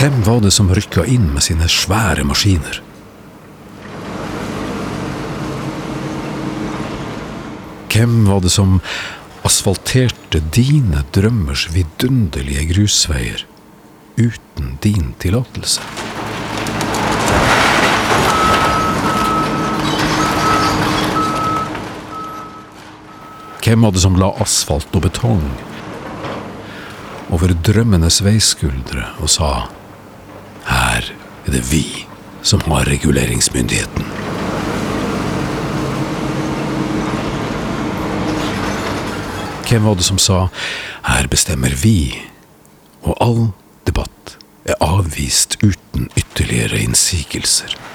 Hvem var det som rykka inn med sine svære maskiner? Hvem var det som asfalterte dine drømmers vidunderlige grusveier uten din tillatelse? Hvem var det som la asfalt og betong over drømmenes veiskuldre og sa er det vi som har reguleringsmyndigheten. Hvem var det som sa her bestemmer vi, og all debatt er avvist uten ytterligere innsigelser?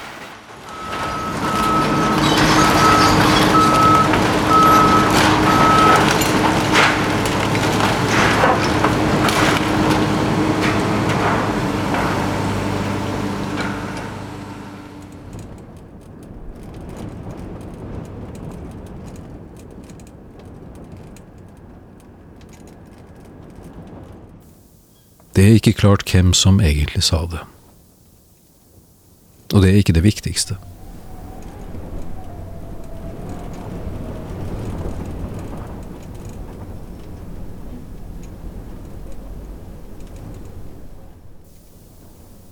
Det er ikke klart hvem som egentlig sa det. Og det er ikke det viktigste.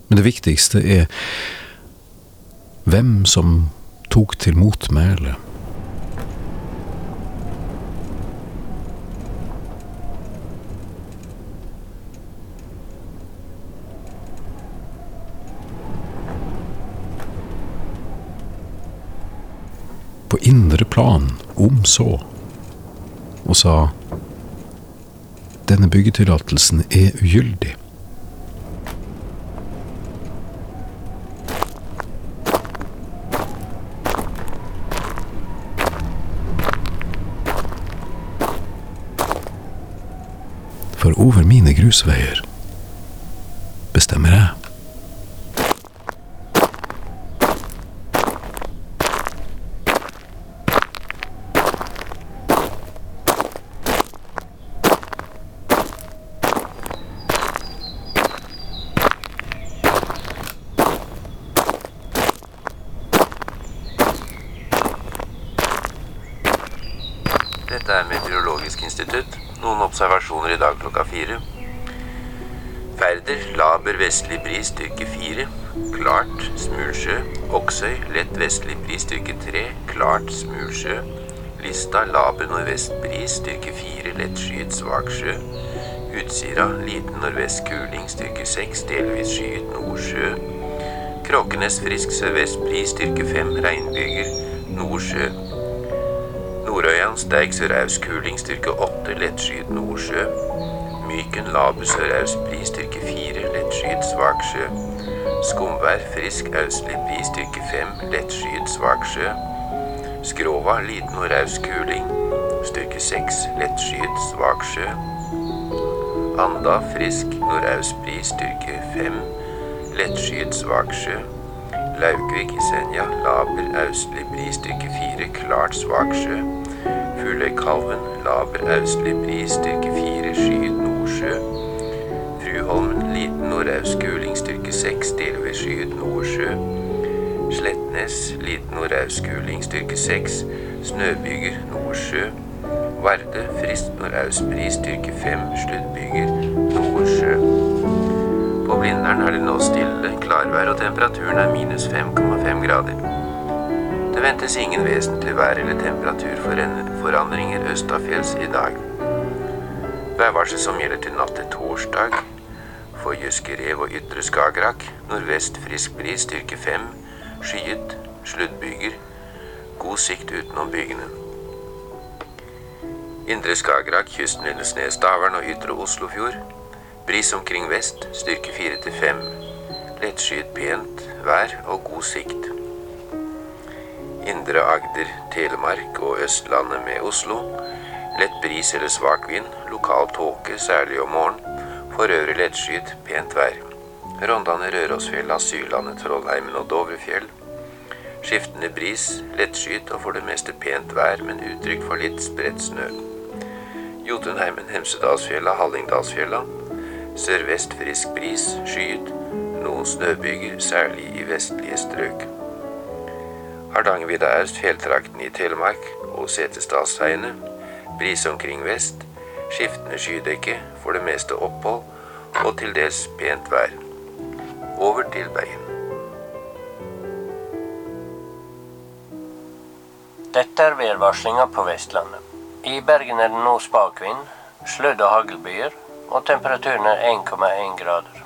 Men det viktigste er hvem som tok til motmæle. På indre plan, om så, og sa denne byggetillatelsen er ugyldig. For over mine grusveier bestemmer jeg. Dette er Meteorologisk institutt. Noen observasjoner i dag klokka fire. Færder, laber vestlig bris styrke fire. Klart smulsjø. Oksøy, lett vestlig bris styrke tre. Klart smulsjø. Lista, laber nordvest bris styrke fire. Lettskyet svak sjø. Utsira, liten nordvest kuling styrke seks. Delvis skyet nordsjø. Kråkenes frisk sørvest bris styrke fem. Regnbyger, nordsjø. Nordøyan sterk sørøst kuling styrke 8, lettskyet nordsjø. Myken laber sørøst bristyrke 4, lettskyet svak sjø. Skumvær frisk østlig bristyrke 5, lettskyet svak sjø. Skrova liten nordøst kuling styrke 6, lettskyet svak sjø. Anda frisk nordøst bris styrke 5, lettskyet svak sjø. Laukvik i Senja, laber østlig bris styrke 4, klart svak sjø. Fugløykalven, laber østlig bris styrke 4, skyet nordsjø. Fruholm, liten nordøst kuling styrke 6, delvis skyet nordsjø. Slettnes, liten nordøst kuling styrke 6, snøbyger nordsjø. Varde, Frist nordøst bris styrke 5, sluttbyger nordsjø. På Blindern er det nå stille, klarvær og temperaturen er minus 5,5 grader. Det ventes ingen vesentlig vær- eller temperaturforandringer østafjells i dag. Værvarsel som gjelder til natt til torsdag for Jyske rev og ytre Skagerrak. Nordvest frisk bris, styrke 5. Skyet, sluddbyger. God sikt utenom bygene. Indre Skagerrak, kysten Lindesnes, Stavern og ytre Oslofjord. Bris omkring vest, styrke 4 til 5. Lettskyet pent vær og god sikt. Indre Agder, Telemark og Østlandet med Oslo. Lett bris eller svak vind. Lokal tåke, særlig om morgenen. For øvrig lettskyet, pent vær. Rondane, Rørosfjell, Sydlandet, Trollheimen og Dovrefjell. Skiftende bris, lettskyet og for det meste pent vær, men uttrykk for litt spredt snø. Jotunheimen, Hemsedalsfjella, Hallingdalsfjella. Sørvest frisk bris, skyet. Noen snøbyger, særlig i vestlige strøk. Hardangervidda er fjelltrakten i Telemark og Setesdalsheiene. Bris omkring vest. Skiftende skydekke, for det meste opphold og til dels pent vær. Over til Bergen. Dette er værvarslinga på Vestlandet. I Bergen er det nå spakvind, sludd- og haglbyger, og temperaturen er 1,1 grader.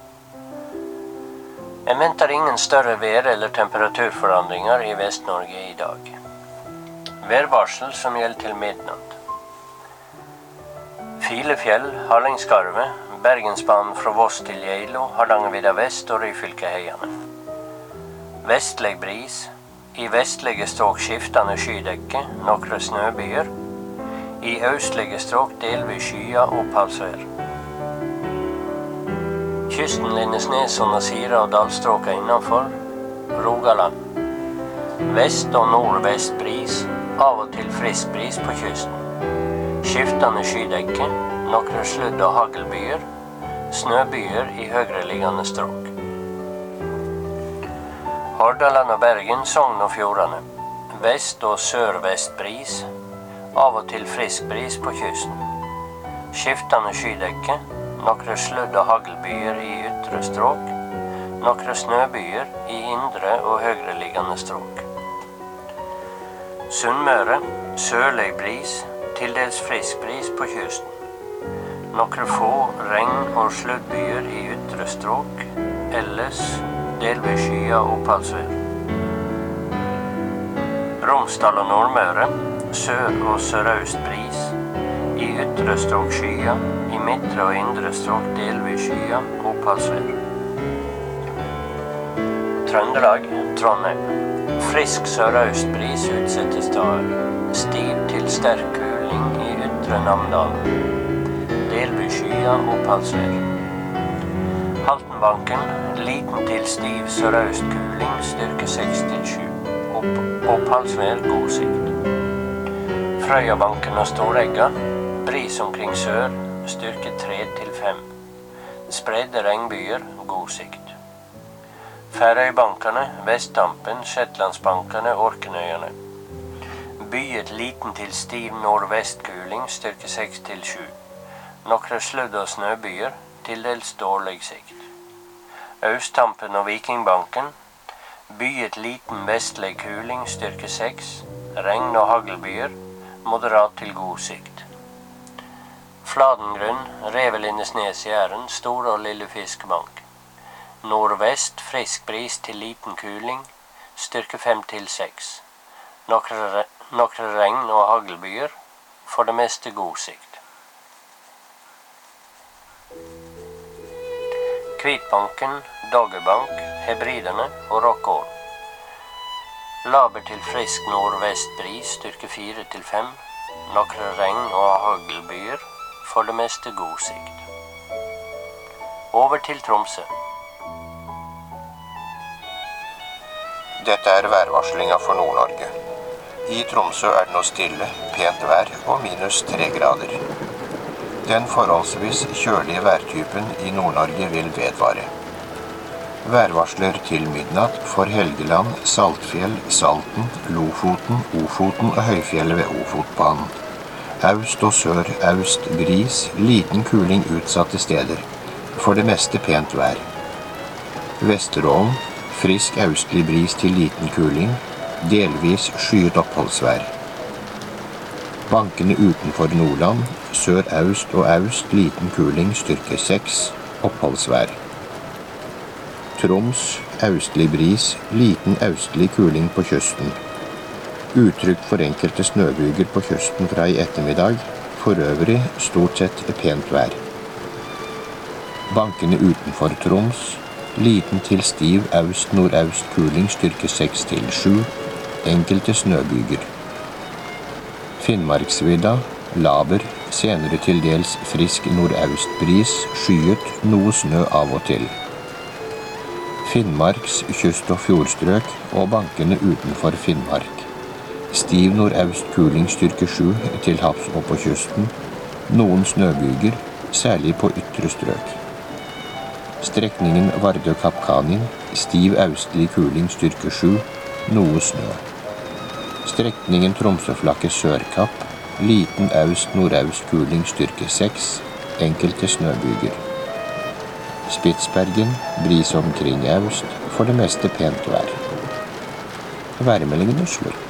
Jeg venter ingen større vær- eller temperaturforandringer i Vest-Norge i dag. Værvarsel som gjelder til midnatt. Filefjell, Hallingskarvet, Bergensbanen fra Voss til Geilo, Hardangervidda vest og Ryfylkeheiene. Vestlig bris. I vestlige strøk skiftende skydekke, noen snøbyer. I østlige strøk delvis og oppholdsvær. Kysten Lindesnes og Nasira og dalstråka innenfor. Rogaland. Vest- og nordvest bris, av og til frisk bris på kysten. Skiftende skydekke, noen sludd- og haglbyer. Snøbyer i høyereliggende strøk. Hordaland og Bergen, Sogn og Fjordane. Vest- og sørvest bris. Av og til frisk bris på kysten. Skiftende skydekke. Noen sludd- og haglbyer i ytre strøk. Noen snøbyer i indre og høyereliggende strøk. Sunnmøre. Sørlig bris. Til dels frisk bris på kysten. Noen få regn- og sluddbyer i ytre strøk. Ellers delvis skyet oppholdsvær. Romsdal og Nordmøre. Sør- og sørøst bris. I ytre strøk skya. I og indre strøk delvis skya og oppholdsvær. Trøndelag, Trondheim. Frisk sørøst bris utsettes steder. Stiv til sterk kuling i ytre Namdal. Delvis skya og oppholdsvær. Haltenbanken, liten til stiv sørøst kuling, styrke 6 til 7. Opp, oppholdsvær, god sikt. Frøyabanken og Storegga, bris omkring sør, styrke 3 til 5. Spredde regnbyer, god sikt. Færøybankene, Vesttampen, Shetlandsbankene, Orknøyene. Byet liten til stiv nordvestkuling, styrke 6 til 7. Noen sludd- og snøbyer, til dels dårlig sikt. Østtampen og Vikingbanken. Byet liten vestlig kuling, styrke 6. Regn- og haglbyer, moderat til god sikt. Fladengrunn, Revelindesnes i Æren, stor og Lille Fiskebank. Nordvest frisk bris til liten kuling, styrke fem til seks. Nokre regn- og haglbyer, for det meste god sikt. Kvitbanken, Doggerbank, Hebriderne og Rockall. Laber til frisk nordvest bris, styrke fire til fem. Nokre regn- og haglbyer, for det meste god sikt. Over til Tromsø. Dette er værvarslinga for Nord-Norge. I Tromsø er det nå stille, pent vær og minus tre grader. Den forholdsvis kjølige værtypen i Nord-Norge vil vedvare. Værvarsler til midnatt for Helgeland, Saltfjell, Salten, Lofoten, Ofoten og høyfjellet ved Ofotbanen. Aust og sør-aust bris, liten kuling utsatte steder. For det meste pent vær. Vesterålen frisk austlig bris til liten kuling. Delvis skyet oppholdsvær. Bankene utenfor Nordland, sør-aust og aust liten kuling, styrke 6, oppholdsvær. Troms, austlig bris, liten austlig kuling på kysten. Uttrykk for enkelte snøbyger på kysten fra i ettermiddag. For øvrig stort sett pent vær. Bankene utenfor Troms, liten til stiv aust-nordaust kuling, styrke 6 til 7. Enkelte snøbyger. Finnmarksvidda, laber, senere til dels frisk nordøstbris, skyet, noe snø av og til. Finnmarks kyst- og fjordstrøk og bankene utenfor Finnmark. Stiv nordaust kuling styrke 7 til havs og på kysten. Noen snøbyger, særlig på ytre strøk. Strekningen Vardø-Kappkanin. Stiv austlig kuling styrke 7. Noe snø. Strekningen Tromsøflaket Sørkapp. Liten aust-nordaust kuling styrke 6. Enkelte snøbyger. Spitsbergen. Bris omkring aust. For det meste pent vær. Værmeldingen Oslo.